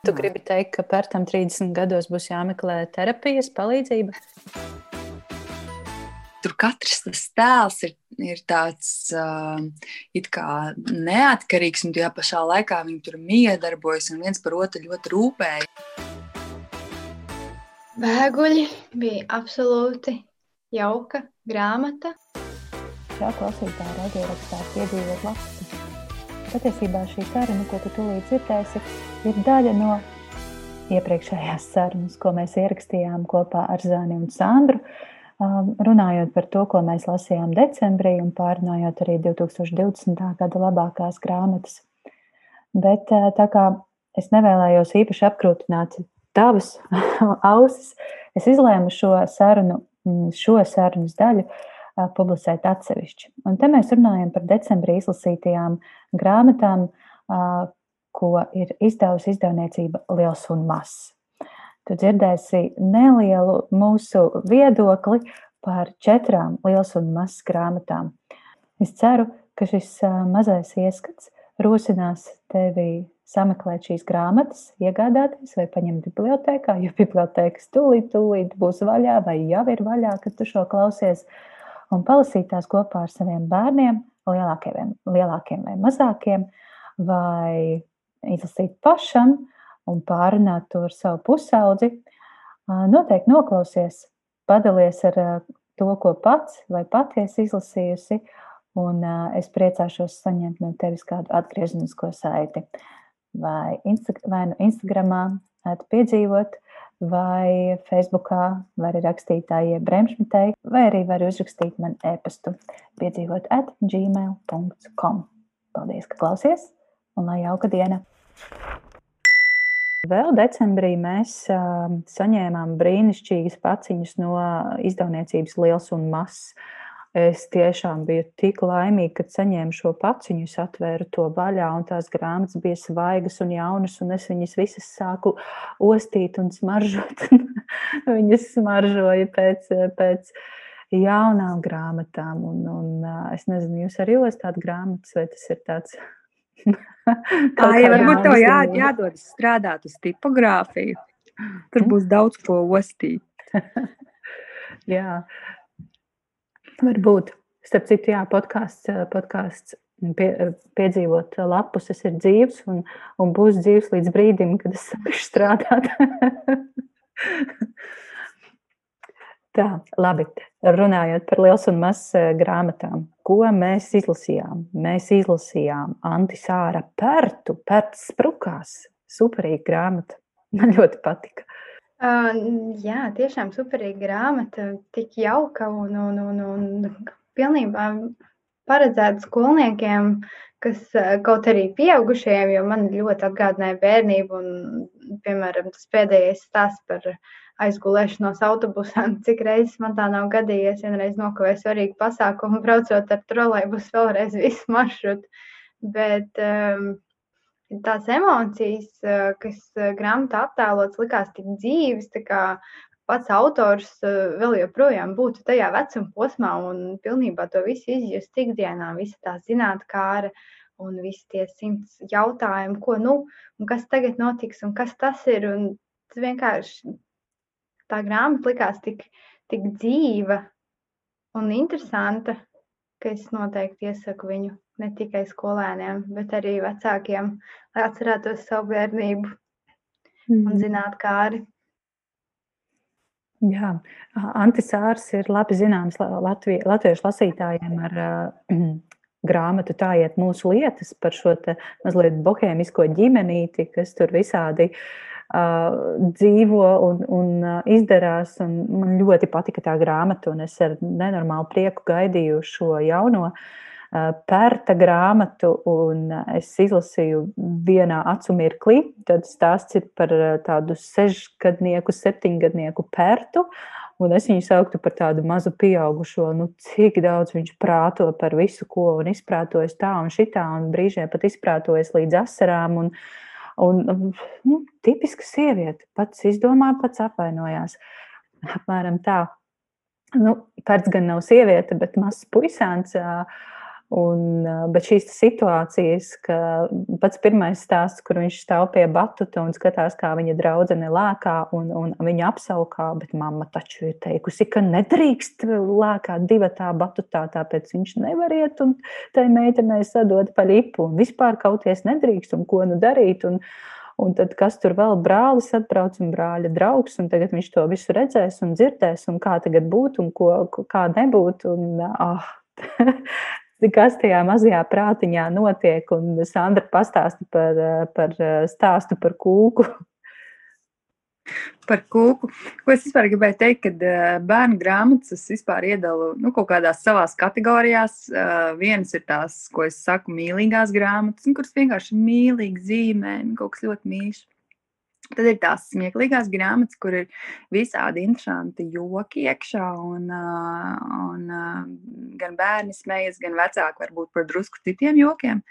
Tu gribi teikt, ka par tam 30 gados būs jāmeklē terapijas palīdzība? Tur katrs tas tēls ir, ir tāds uh, neatkarīgs, un tajā pašā laikā viņi tur miedarbojas un viens par otru ļoti rūpējas. Vēguļi bija absolūti jauka grāmata. Jā, klausītāji radiorakstā piedzīvot lasu. Patiesībā šī saruna, ko tu tūlīt dzirdēsi, ir daļa no iepriekšējās sarunas, ko mēs ierakstījām kopā ar Zāni un Sandru. Runājot par to, ko mēs lasījām decembrī un pārunājot arī 2020. gada labākās grāmatas. Bet tā kā es nevēlējos īpaši apkrūtināt tavas ausis, es izlēmu šo sarunu, šo sarunas daļu publicēt atsevišķi. Un te mēs runājam par decembrī izlasītajām grāmatām, ko ir izdevusi izdevniecība Liels un Mazs. Tu dzirdēsi nelielu mūsu viedokli par četrām liels un mazas grāmatām. Es ceru, ka šis mazais ieskats rosinās tevi sameklēt šīs grāmatas, iegādāties vai paņemt bibliotekā, jo bibliotēkas tūlīt, tūlīt būs vaļā vai jau ir vaļā, kad tu šo klausies. Uh, un palasīt tās kopā ar saviem bērniem, lielākiem, lielākiem vai mazākiem, vai izlasīt pašam un pārunāt to ar savu pusaudzi. Noteikti noklausies, padalies ar to, ko pats vai pati esi izlasījusi, un es priecāšos saņemt no tevis kādu atgriezenisko saiti. Vai, Insta, vai no Instagramā, piedzīvot, vai Facebookā, var rakstīt tā iebremšmitei, vai arī var uzrakstīt man e-pastu piedzīvot at gmail.com. Paldies, ka klausies, un lai jauka diena! Vēl decembrī mēs uh, saņēmām brīnišķīgas paciņas no izdevniecības Liels un Mazs. Es tiešām biju tik laimīga, kad saņēmu šo paciņu, es atvēru to vaļā, un tās grāmatas bija svaigas un jaunas, un es viņas visas sāku ostīt un smaržot. viņas smaržoja pēc, pēc jaunām grāmatām, un, un es nezinu, jūs arī ostāt grāmatas, vai tas ir tāds. Tā jau varbūt to jā, jādod strādāt uz tipogrāfiju. Tur būs daudz ko ostīt. jā, Varbūt. Starp citu, jā, podkāsts, eh, podkāsts pie, piedzīvot lapus, es ir dzīves un, un būs dzīves līdz brīdim, kad es sākšu strādāt. Tā, labi. Runājot par liels un mazs eh, grāmatām, ko mēs izlasījām? Mēs izlasījām Antisāra Pērtu, Pērts sprukās. Superīga grāmata. Man ļoti patika. Uh, jā, tiešām superīga grāmata, tik jauka un, un, un, un pilnībā paredzēta skolniekiem, kas kaut arī pieaugušajiem, jo man ļoti atgādināja bērnību. Un, piemēram, tas pēdējais stāsts par aizgulēšanos autobusā, cik reizes man tā nav gadījies. Vienreiz nokavēju svarīgu pasākumu, braucot ar trolēļus vēlreiz visu maršrutu. Bet um, tās emocijas, eh, kas eh, grāmatā attēlotas, likās tik dzīves, pats autors eh, vēl joprojām būtu tajā vecuma posmā un pilnībā to visu izjust ikdienā, visa tā zinātnē un visi tie simts jautājumi, ko nu, un kas tagad notiks, un kas tas ir. Un tas vienkārši tā grāmata likās tik, tik dzīva un interesanta, ka es noteikti iesaku viņu ne tikai skolēniem, bet arī vecākiem, lai atcerētos savu bērnību mm. un mhm. zinātu, kā arī. Jā, antisārs ir labi zināms Latvi, latviešu lasītājiem ar uh, grāmatu Tā iet mūsu lietas par šo mazliet bohēmisko ģimenīti, kas tur visādi uh, dzīvo un, un uh, izdarās. Un man ļoti patika tā grāmata, un es ar nenormālu prieku gaidīju šo jauno uh, pērta grāmatu, un es izlasīju vienā acu mirklī. Tad stāsts ir par tādu sešgadnieku, septiņgadnieku pērtu. Un es viņu sauktu par tādu mazu pieaugušo, nu, cik daudz viņš prāto par visu, ko un izprātojas tā un šitā, un brīžiem pat izprātojas līdz asarām. Un, un, nu, tipiska sieviete, pats izdomā, pats apvainojās. Apmēram tā. Nu, pats gan nav sieviete, bet mazs puisāns. Uh, Un, bet šīs situācijas, ka pats pirmais stāsts, kur viņš stāv pie batuta un skatās, kā viņa draudzene lēkā un, un viņa apsaukā, bet mamma taču ir teikusi, ka nedrīkst lēkāt divatā batutā, tāpēc viņš nevar iet un tai meitenei sadot pa lipu un vispār kauties nedrīkst un ko nu darīt. Un, Un tad, kas tur vēl brālis atbrauc un brāļa draugs, un tagad viņš to visu redzēs un dzirdēs, un kā tagad būt, un ko, kā nebūt. Un, oh, kas tajā mazajā prātiņā notiek. Un Sandra pastāsta par, par stāstu par kūku. Par kūku. Ko es vispār gribēju teikt, kad bērnu grāmatas vispār iedalu nu, kaut kādās savās kategorijās. Vienas ir tās, ko es saku, mīlīgās grāmatas, kuras vienkārši mīlīgi zīmē, kaut kas ļoti mīļš. Tad ir tās smieklīgās grāmatas, kur ir visādi interesanti joki iekšā, un, un gan bērni smējas, gan vecāki varbūt par drusku citiem jokiem.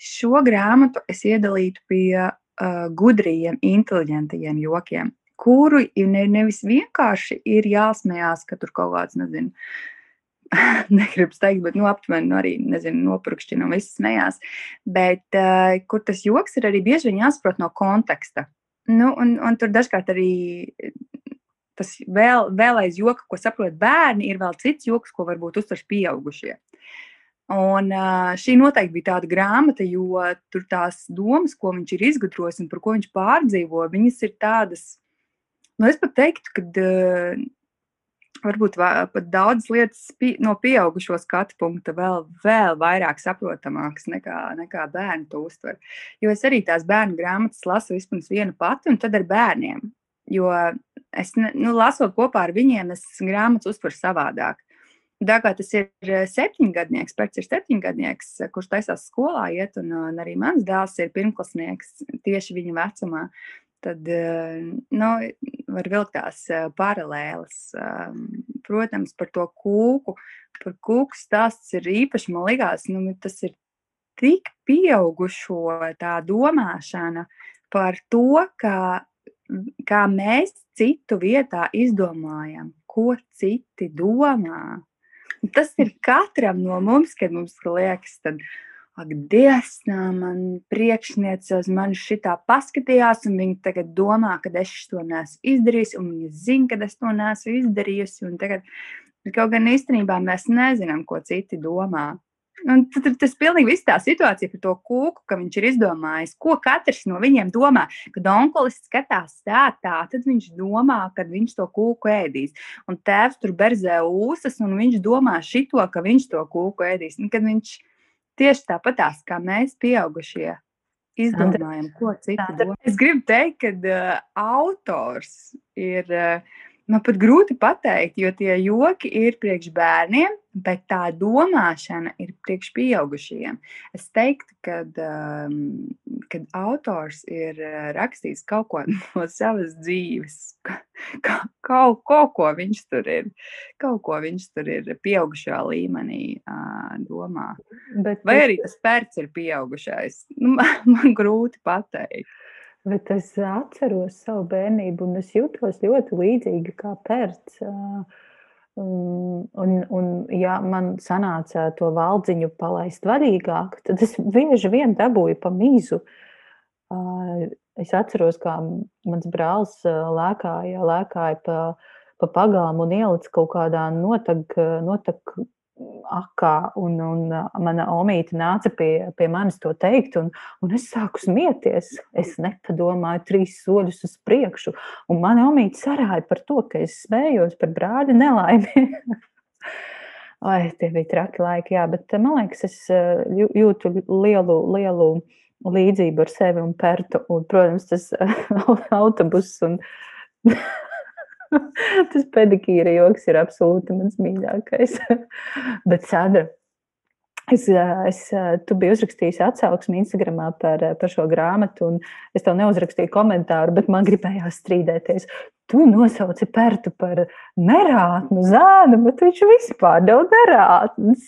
Šo grāmatu es iedalītu pie uh, gudriem, inteliģentiem jokiem, kuru ne, nevis vienkārši ir jāsmējās, ka tur kaut kāds, nezinu, negribu teikt, bet nu, aptuveni nu, arī nezinu, nopurkšķina un viss smējās. Bet uh, kur tas joks ir arī bieži vien jāsaprot no konteksta. Nu, un, un tur dažkārt arī tas vēl, vēl aiz joka, ko saprot bērni, ir vēl cits joks, ko varbūt uztver pieaugušie. Un šī noteikti bija tāda grāmata, jo tur tās domas, ko viņš ir izgudrojis un par ko viņš pārdzīvo, viņas ir tādas, nu, es pat teiktu, ka varbūt pat daudzas lietas no pieaugušo skatu punkta vēl, vēl vairāk saprotamākas nekā, nekā bērni to uztver. Jo es arī tās bērnu grāmatas lasu vispirms vienu pati un tad ar bērniem. Jo es, nu, lasot kopā ar viņiem, es grāmatas uztveru savādāk. Tā kā tas ir eh, septiņgadnieks, pēc ir septiņgadnieks, kurš taisās skolā iet, un, un arī mans dēls ir pirmklasnieks tieši viņa vecumā tad eh, nu, var vilkt tās eh, paralēlas. Ehm, protams, par to kūku, par kūku stāsts ir īpaši, man liekas, nu, tas ir tik pieaugušo tā domāšana par to, kā, kā mēs citu vietā izdomājam, ko citi domā. Tas ir katram no mums, kad mums liekas, tad, uh, ak, Dievs, man priekšniece uz mani šitā paskatījās, un viņa tagad domā, ka es to neesmu izdarījis, un viņa zina, ka es to neesmu izdarījusi. Tagad, kaut gan īstenībā mēs nezinām, ko citi domā. Un tad, tad tas pilnīgi viss tā situācija par to kūku, ka viņš ir izdomājis, ko katrs no viņiem domā. Kad onkulis skatās tā, tā, tad viņš domā, ka viņš to kūku ēdīs. Un tēvs tur berzē ūsas, un viņš domā šito, ka viņš to kūku ēdīs. Un kad viņš Tieši tāpatās kā mēs, pieaugušie, izdomājam, ko citi domā. Es gribu teikt, ka uh, autors ir uh, Man pat grūti pateikt, jo tie joki ir priekš bērniem, bet tā domāšana ir priekš pieaugušiem. Es teiktu, ka um, kad autors ir uh, rakstījis kaut ko no savas dzīves, ka, kaut, kaut ko viņš tur ir, kaut ko viņš tur ir pieaugušā līmenī uh, domā. Bet Vai arī tas pērts ir pieaugušais? Nu, man, man grūti pateikt. Bet es atceros savu bērnību, un es jūtos ļoti līdzīgi kā pērts. Un, un, un, ja man sanāca to valdziņu palaist vaļīgāk, tad es bieži vien dabūju pa mīzu. Es atceros, kā mans brālis lēkāja, lēkāja pa, pa pagām un ielica kaut kādā notak, notak akā, un, un mana omīte nāca pie, pie manis to teikt, un, un es sāku smieties. Es nepadomāju trīs soļus uz priekšu, un mana omīte sarāja par to, ka es smējos par brāļa nelaimi. Ai, tie bija traki laiki, jā, bet man liekas, es jūtu lielu, lielu līdzību ar sevi un Pertu, un, protams, tas autobus un Tas pedikīra joks ir absolūti mans mīļākais. Bet, Sandra, es, es, tu biji uzrakstījis atsauksmi Instagramā par, par šo grāmatu, un es tev neuzrakstīju komentāru, bet man gribējās strīdēties. Tu nosauci Pērtu par nerātnu zēnu, bet viņš vispār nav nerātns.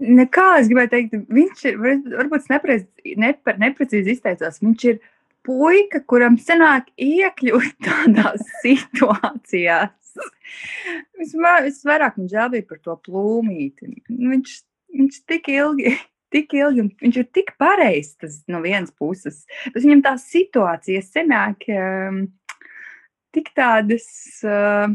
Nekā es gribēju teikt, viņš ir, varbūt nepreiz, ne, neprecīzi izteicās, viņš ir puika, kuram sanāk iekļūt tādās situācijās, Visvairāk man žēl bija par to plūmīti. Viņš, viņš tik ilgi tik ilgi, un viņš ir tik pareizs tas no vienas puses. Tas viņam tā situācija senāk um, tik tādas. Uh,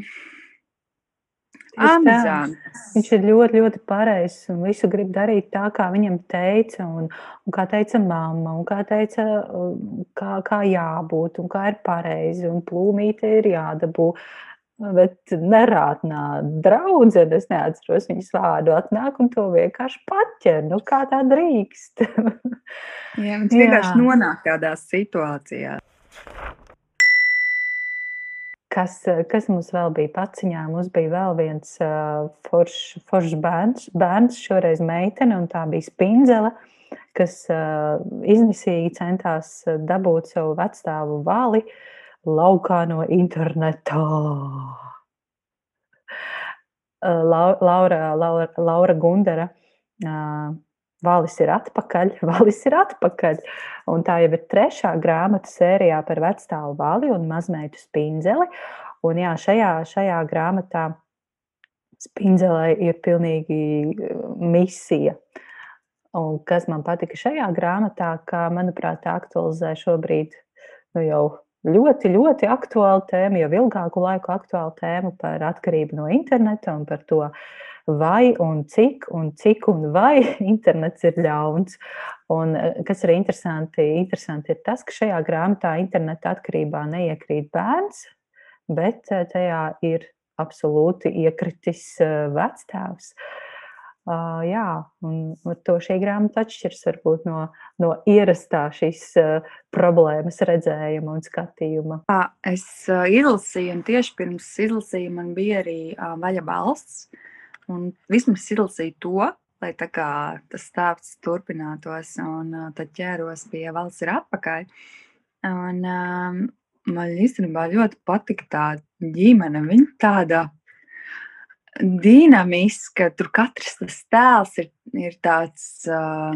Amizantas. Viņš ir ļoti, ļoti pareizs un visu grib darīt tā, kā viņam teica, un, un kā teica mamma, un kā teica, kā, kā jābūt, un kā ir pareizi, un plūmīte ir jādabū. Bet nerātnā draudzene, es neatceros viņas vārdu, atnāk un to vienkārši paķer. Nu, kā tā drīkst? Jā, viņš vienkārši nonāk tādā situācijā. Kas, kas mums vēl bija paciņā? Mums bija vēl viens uh, foršs forš bērns, bērns, šoreiz meitene, un tā bija spindzele, kas uh, izmisīgi centās dabūt savu vecstāvu vali. Uh, laukā no interneta. Laura, Laura, Laura Gundara. Valis ir atpakaļ, Valis ir atpakaļ. Un tā jau ir trešā grāmata sērijā par vecstāvu vali un mazmeitu spindzeli. Un jā, šajā, šajā grāmatā spindzelē ir pilnīgi misija. Un kas man patika šajā grāmatā, ka, manuprāt, tā aktualizē šobrīd nu, jau ļoti, ļoti aktuāla tēma, jau ilgāku laiku aktuāla tēma par atkarību no interneta un par to, vai un cik un cik un vai internets ir ļauns. Un, eh, kas ir interesanti, interesanti ir tas, ka šajā grāmatā interneta atkarībā neiekrīt bērns, bet eh, tajā ir absolūti iekritis eh, vectēvs. Uh, jā, un ar to šī grāmata atšķiras varbūt no, no ierastā šīs uh, problēmas redzējuma un skatījuma. Es uh, izlasīju, un tieši pirms izlasīju man bija arī uh, vaļa balsts, un vismaz izlasīju to, lai kā tas stāsts turpinātos, un uh, tad ķēros pie valsts ir atpakaļ. Un, um, man īstenībā ļoti patika tā ģimene, viņa tāda dinamiska. Tur katrs tas tēls ir, ir tāds uh,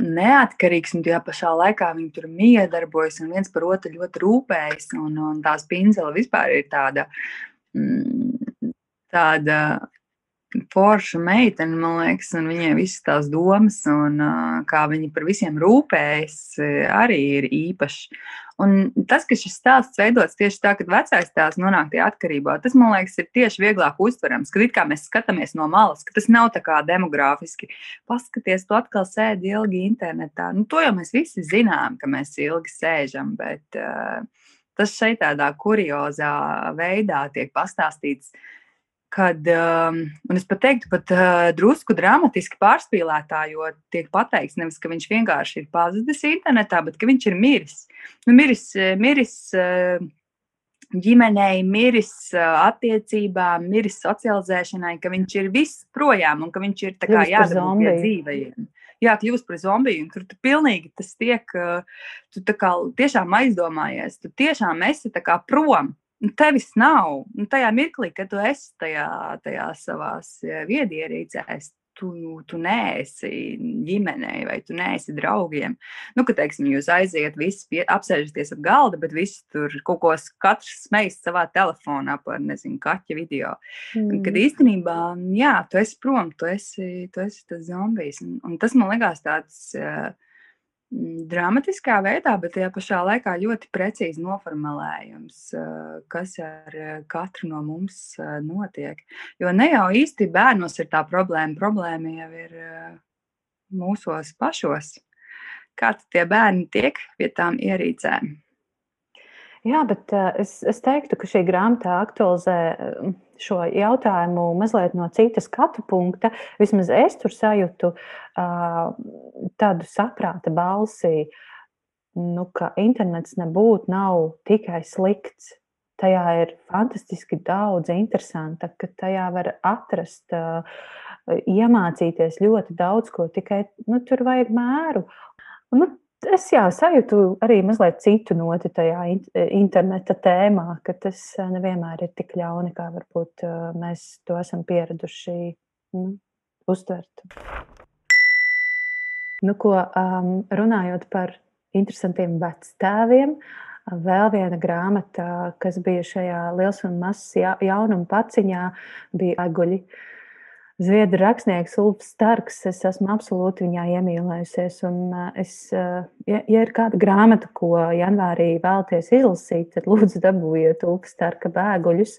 neatkarīgs, un tajā pašā laikā viņi tur miedarbojas un viens par otru ļoti rūpējas. Un, un tās pinzela vispār ir tāda, mm, tāda forša meitene, man liekas, un viņai visas tās domas, un uh, kā viņi par visiem rūpējas, arī ir īpašs. Un tas, ka šis stāsts veidots tieši tā, kad vecais tēls nonāk tajā atkarībā, tas man liekas, ir tieši vieglāk uztverams. Kad kā mēs skatāmies no malas, ka tas nav tā kā demogrāfiski. Paskaties, tu atkal sēdi ilgi internetā. Nu, to jau mēs visi zinām, ka mēs ilgi sēžam, bet uh, tas šeit tādā kuriozā veidā tiek pastāstīts. Kad, um, un es pat teiktu, pat uh, drusku dramatiski pārspīlētā, jo tiek pateikts, nevis, ka viņš vienkārši ir pazudis internetā, bet ka viņš ir miris. Nu, miris, miris uh, ģimenei, miris uh, attiecībām, miris socializēšanai, ka viņš ir viss projām un ka viņš ir jādara pie dzīvajiem. Jā, kļūst par zombiju, un tur tu pilnīgi tas tiek, tu kā tiešām aizdomājies, tu tiešām esi kā prom Nu, tevis nav. Nu, tajā mirklī, kad tu esi tajā, tajā savā eh, viedierīcēs, tu, tu neesi ģimenei vai tu neesi draugiem. Nu, kad, teiksim, jūs aiziet, visi pie, apsēžaties ap galda, bet visi tur kaut ko katrs smejas savā telefonā par, nezinu, kaķa video. Mm. Kad īstenībā, jā, tu esi prom, tu esi, tu esi tas zombijs. Un, un tas man liekas tāds. Uh, dramatiskā veidā, bet tajā pašā laikā ļoti precīzi noformulējums, eh, kas ar eh, katru no mums eh, notiek. Jo ne jau īsti bērnos ir tā problēma, problēma jau ir mūsos pašos. Kā tie bērni tiek pie tām ierīcēm? Jā, bet es, es teiktu, ka šī grāmata aktualizē šo jautājumu mazliet no citas skatu punkta. Vismaz es tur sajūtu uh, tādu saprāta balsī, nu, ka internets nebūtu nav tikai slikts. Tajā ir fantastiski daudz interesanta, ka tajā var atrast, iemācīties ļoti daudz ko, tikai nu, tur vajag mēru. Nu, Es jā, sajūtu arī mazliet citu noti tajā interneta tēmā, ka tas eh, nevienmēr ir tik ļauni, kā varbūt eh, mēs to esam pieraduši nu, uztvert. Nu, ko, um, runājot par interesantiem vectēviem, Vēl viena grāmata, kas bija šajā liels un mazs jaunuma paciņā, bija Aguļi. Zviedru rakstnieks Ulfs Starks. Es esmu absolūti viņā iemīlējusies. Un es, ja, ja ir kāda grāmata, ko janvārī vēlaties izlasīt, tad lūdzu dabūjiet Ulfs Starka bēguļus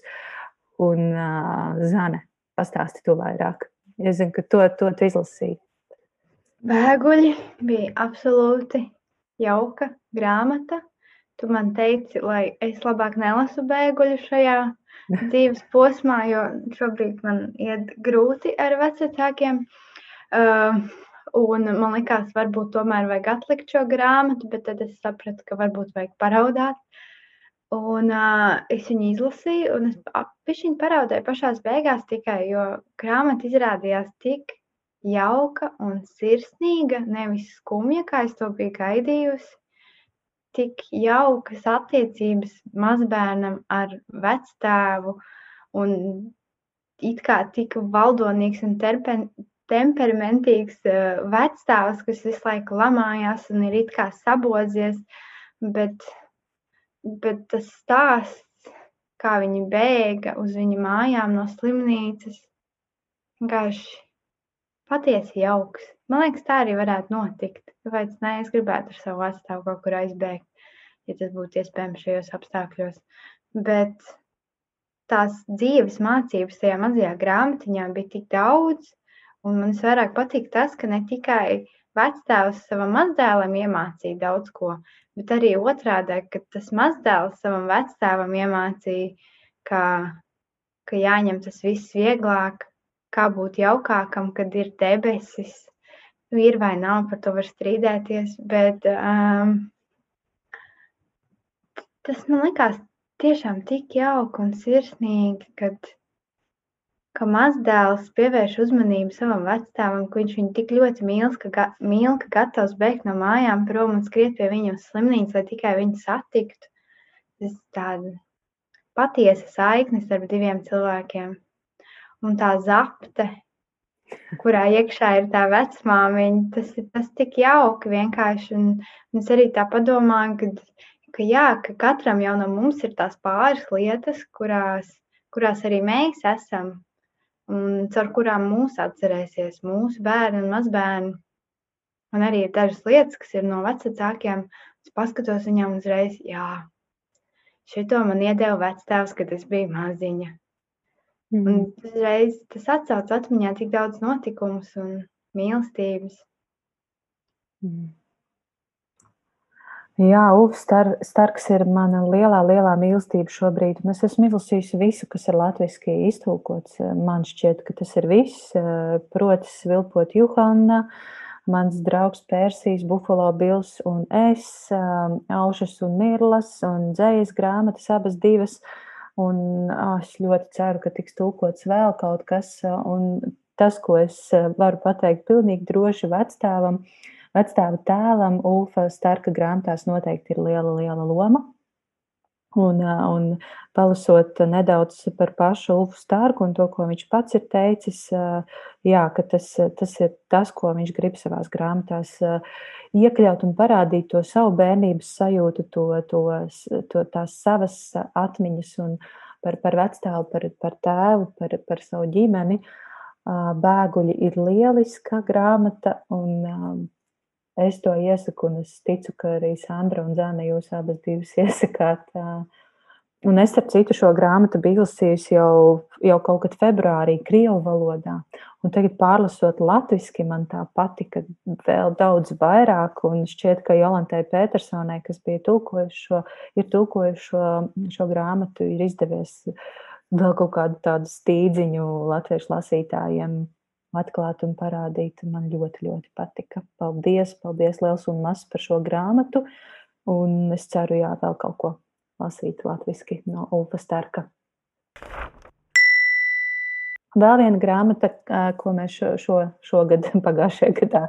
un uh, Zane. Pastāsti to vairāk. Es zinu, ka to, to tu izlasīji. Bēguļi bija absolūti jauka grāmata tu man teici, lai es labāk nelasu bēguļu šajā dzīves posmā, jo šobrīd man iet grūti ar vecākiem. Uh, un man likās, varbūt tomēr vajag atlikt šo grāmatu, bet tad es sapratu, ka varbūt vajag paraudāt. Un uh, es viņu izlasīju, un es pišķiņu paraudēju pašās beigās tikai, jo grāmata izrādījās tik jauka un sirsnīga, nevis skumja, kā es to biju gaidījusi tik jaukas attiecības mazbērnam ar vectēvu un it kā tik valdonīgs un terpen, temperamentīgs uh, vectēvs, kas visu laiku lamājās un ir it kā sabodzies, bet, bet tas stāsts, kā viņi bēga uz viņa mājām no slimnīcas, vienkārši patiesi jauks. Man liekas, tā arī varētu notikt. Kāpēc nē, es gribētu ar savu atstāvu kaut kur aizbēgt, ja tas būtu iespējams šajos apstākļos. Bet tās dzīves mācības tajā mazajā grāmatiņā bija tik daudz, un man visvairāk patīk tas, ka ne tikai vectēvs savam mazdēlam iemācīja daudz ko, bet arī otrādi, ka tas mazdēls savam vectēvam iemācīja, ka, ka jāņem tas viss vieglāk, kā būt jaukākam, kad ir debesis, nu, ir vai nav, par to var strīdēties. Bet um, tas man likās tiešām tik jauki un sirsnīgi, kad, ka mazdēls pievērš uzmanību savam vecstāvam, ka viņš viņu tik ļoti mīl, ka, ga, mīl, ka gatavs beigt no mājām prom un skriet pie viņa uz slimnīcu, lai tikai viņu satiktu. Tas tāda patiesa saikne starp diviem cilvēkiem. Un tā zapte, kurā iekšā ir tā vecmāmiņa. Tas ir tas tik jauki vienkārši. Un, un es arī tā padomāju, ka, ka, jā, ka katram jau no mums ir tās pāris lietas, kurās, kurās arī mēs esam. Un caur kurām mūs atcerēsies mūsu bērni un mazbērni. Man arī ir dažas lietas, kas ir no vecākiem. Es paskatos viņam uzreiz, jā, šito man iedeva vectēvs, kad es biju maziņa. Mm. Un uzreiz tas atcauc atmiņā tik daudz notikumus un mīlestības. Mm. Jā, Ufs Star, Starks ir mana lielā, lielā mīlestība šobrīd. Un es esmu izlasījusi visu, kas ir latviski iztulkots. Man šķiet, ka tas ir viss. Protis Vilpot Juhanna, mans draugs Persijas, Buffalo Bils un es, Aušas un Mirlas un dzējas grāmatas abas divas. Uh, Un es ļoti ceru, ka tiks tulkots vēl kaut kas. Un tas, ko es varu pateikt pilnīgi droši vecstāvam, vecstāva tēlam, Ulfa Starka grāmatās noteikti ir liela, liela loma. Un, un palasot nedaudz par pašu Ulfu Stārku un to, ko viņš pats ir teicis, jā, ka tas, tas ir tas, ko viņš grib savās grāmatās iekļaut un parādīt to savu bērnības sajūtu, to, to, to tās savas atmiņas un par, par vecstāvu, par, par tēvu, par, par savu ģimeni. Bēguļi ir lieliska grāmata un Es to iesaku, un es ticu, ka arī Sandra un Zana jūs abas divas iesakāt. Un es, starp citu, šo grāmatu biju izlasījusi jau, jau kaut kad februārī, Krievu valodā. Un tagad, pārlasot latviešu, man tā patika vēl daudz vairāk. Un šķiet, ka Jolantai Petersonai, kas bija tulkojuši šo, ir tulkojuši šo, šo grāmatu, ir izdevies vēl kaut kādu tādu stīdziņu latviešu lasītājiem atklāt un parādīt. Man ļoti, ļoti patika. Paldies, paldies liels un mazs par šo grāmatu. Un es ceru, jā, vēl kaut ko lasīt latviski no Ulfa Starka. Vēl viena grāmata, ko mēs šo, šo, šogad, pagājušajā gadā,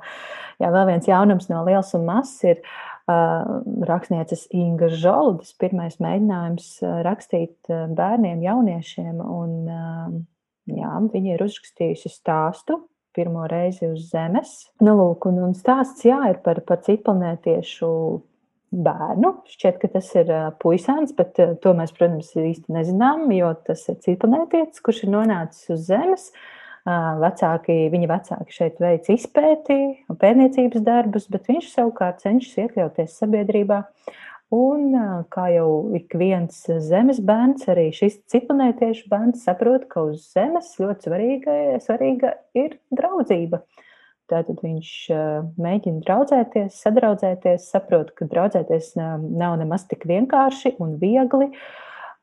jā, vēl viens jaunums no Liels un Mazs ir uh, rakstnieces Inga Žoldes pirmais mēģinājums rakstīt bērniem, jauniešiem un uh, Jā, viņa ir uzrakstījusi stāstu pirmo reizi uz Zemes. Nu, lūk, un, un stāsts jā, ir par, par citplanētiešu bērnu. Šķiet, ka tas ir puisāns, bet to mēs, protams, īsti nezinām, jo tas ir citplanētietis, kurš ir nonācis uz Zemes. Vecāki, viņa vecāki šeit veic izpēti un pētniecības darbus, bet viņš savukārt cenšas iekļauties sabiedrībā. Un, kā jau ik viens zemes bērns, arī šis citplanētiešu bērns saprot, ka uz Zemes ļoti svarīga, svarīga ir draudzība. Tātad viņš mēģina draudzēties, sadraudzēties, saprot, ka draudzēties nav nemaz tik vienkārši un viegli.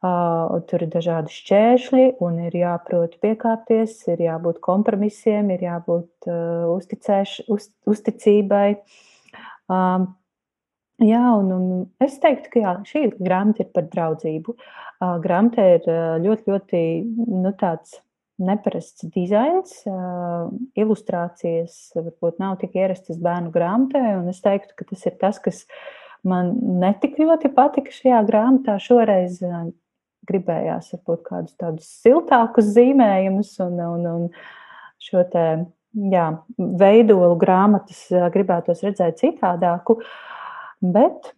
Tur ir dažādi šķēršļi, un ir jāprot piekāpties, ir jābūt kompromisiem, ir jābūt uzticēš, uz, uzticībai. Jā, un, un es teiktu, ka jā, šī grāmata ir par draudzību. Grāmata ir ļoti, ļoti nu, tāds neparasts dizains, ilustrācijas varbūt nav tik ierastas bērnu grāmatā. Es teiktu, ka tas ir tas, kas man netik ļoti patika šajā grāmatā. Šoreiz gribējās varbūt kādus tādus siltākus zīmējumus un, un, un šo te jā, veidolu grāmatas gribētos redzēt citādāku. Bet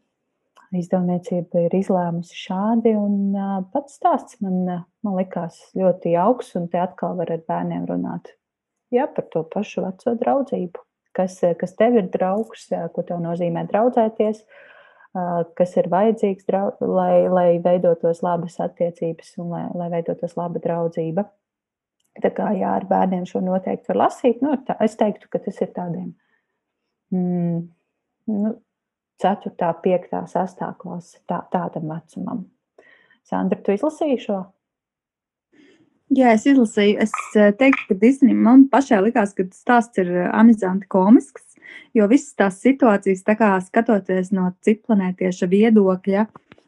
izdevniecība ir izlēmusi šādi, un pats stāsts man, man likās ļoti jauks, un te atkal var ar bērniem runāt jā, par to pašu veco draudzību. Kas, kas tev ir draugs, ko tev nozīmē draudzēties, kas ir vajadzīgs, lai, lai veidotos labas attiecības un lai, lai veidotos laba draudzība. Tā kā jā, ar bērniem šo noteikti var lasīt, nu, tā, es teiktu, ka tas ir tādiem mm, nu, 4, 5, 6 klase, tā, tādam vecumam. Sandra, tu izlasīji šo? Jā, es izlasīju. Es eh, teiktu, ka Disney man pašai likās, ka tas stāsts ir eh, amizanti komisks, jo visas tās situācijas, tā kā skatoties no citplanētieša viedokļa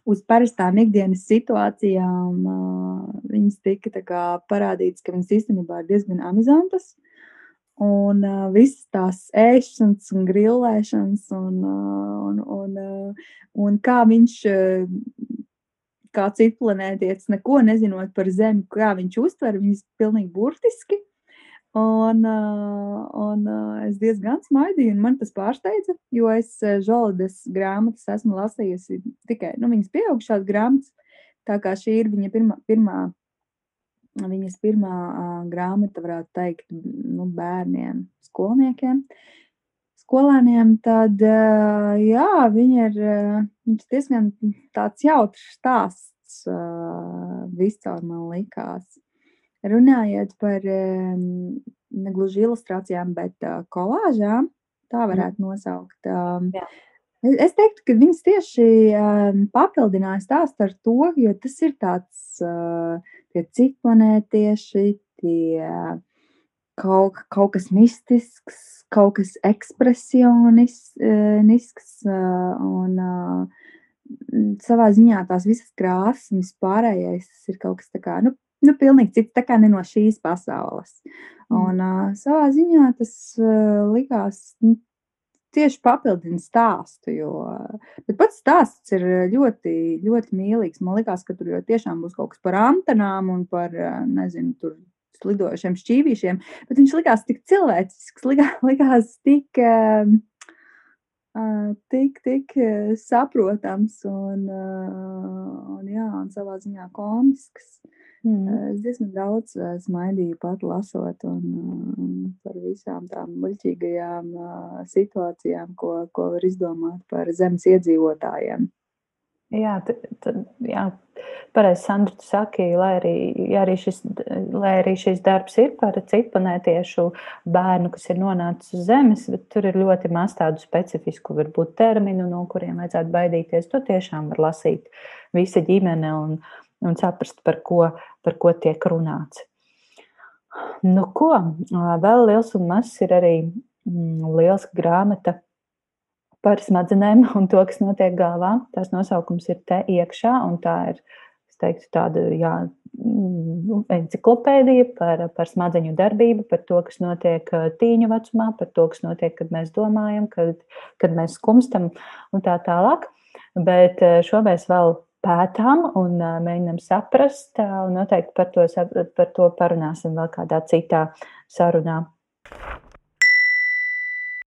uz parastām ikdienas situācijām, eh, viņas tika parādītas, ka viņas īstenībā ir diezgan amizantas. Un uh, visas tās ēšanas un grilēšanas, un, uh, un, un, uh, un kā viņš, uh, kā citu planētietis, neko nezinot par Zemi, kā viņš uztver viņas pilnīgi burtiski. Un, uh, un uh, es diezgan smaidīju, un man tas pārsteidza, jo es Žolides grāmatas esmu lasījusi tikai nu, viņas pieaugušās grāmatas. Tā kā šī ir viņa pirmā, pirmā viņas pirmā grāmata, varētu teikt, nu, bērniem, skolniekiem. Skolēniem, tad, jā, viņa ir diezgan tāds jautrs stāsts, viscaur man likās. Runājot par negluži ilustrācijām, bet kolāžām, tā varētu nosaukt. Jā. Es teiktu, ka viņas tieši papildināja stāstu ar to, jo tas ir tāds uh, tie citplanētieši, tie kaut, kaut kas mistisks, kaut kas ekspresionisks un savā ziņā tās visas krāsas un vispārējais ir kaut kas tā kā, nu, nu pilnīgi cits, tā kā ne no šīs pasaules. Mm. Un uh, savā ziņā tas likās nu, tieši papildina stāstu. Jo, bet pats stāsts ir ļoti, ļoti mīlīgs. Man liekas, ka tur tiešām būs kaut kas par antenām un par, nezinu, tur lidojošiem šķīvīšiem. Bet viņš likās tik cilvēcisks, likās, tik. Uh, tik, tik saprotams un, uh, un, jā, un savā ziņā komisks. Mm. Es diezgan daudz smaidīju pat lasot un, un par visām tām muļķīgajām situācijām, ko, ko var izdomāt par zemes iedzīvotājiem. Jā, tad, jā. pareizi, Sandra, tu saki, lai arī, ja arī, šis, lai arī šis darbs ir par citplanētiešu bērnu, kas ir nonācis uz Zemes, bet tur ir ļoti maz tādu specifisku, varbūt terminu, no kuriem vajadzētu baidīties. To tiešām var lasīt visa ģimene un, un saprast, par ko, par ko tiek runāts. Nu, ko? Vēl liels un mazs ir arī mm, liels grāmata par smadzenēm un to, kas notiek galvā. Tās nosaukums ir te iekšā, un tā ir, teiktu, tāda, jā, mm, enciklopēdija par, par smadzeņu darbību, par to, kas notiek tīņu vecumā, par to, kas notiek, kad mēs domājam, kad, kad mēs skumstam un tā tālāk. Bet šo mēs vēl pētām un mēģinām saprast, un noteikti par to, par to parunāsim vēl kādā citā sarunā.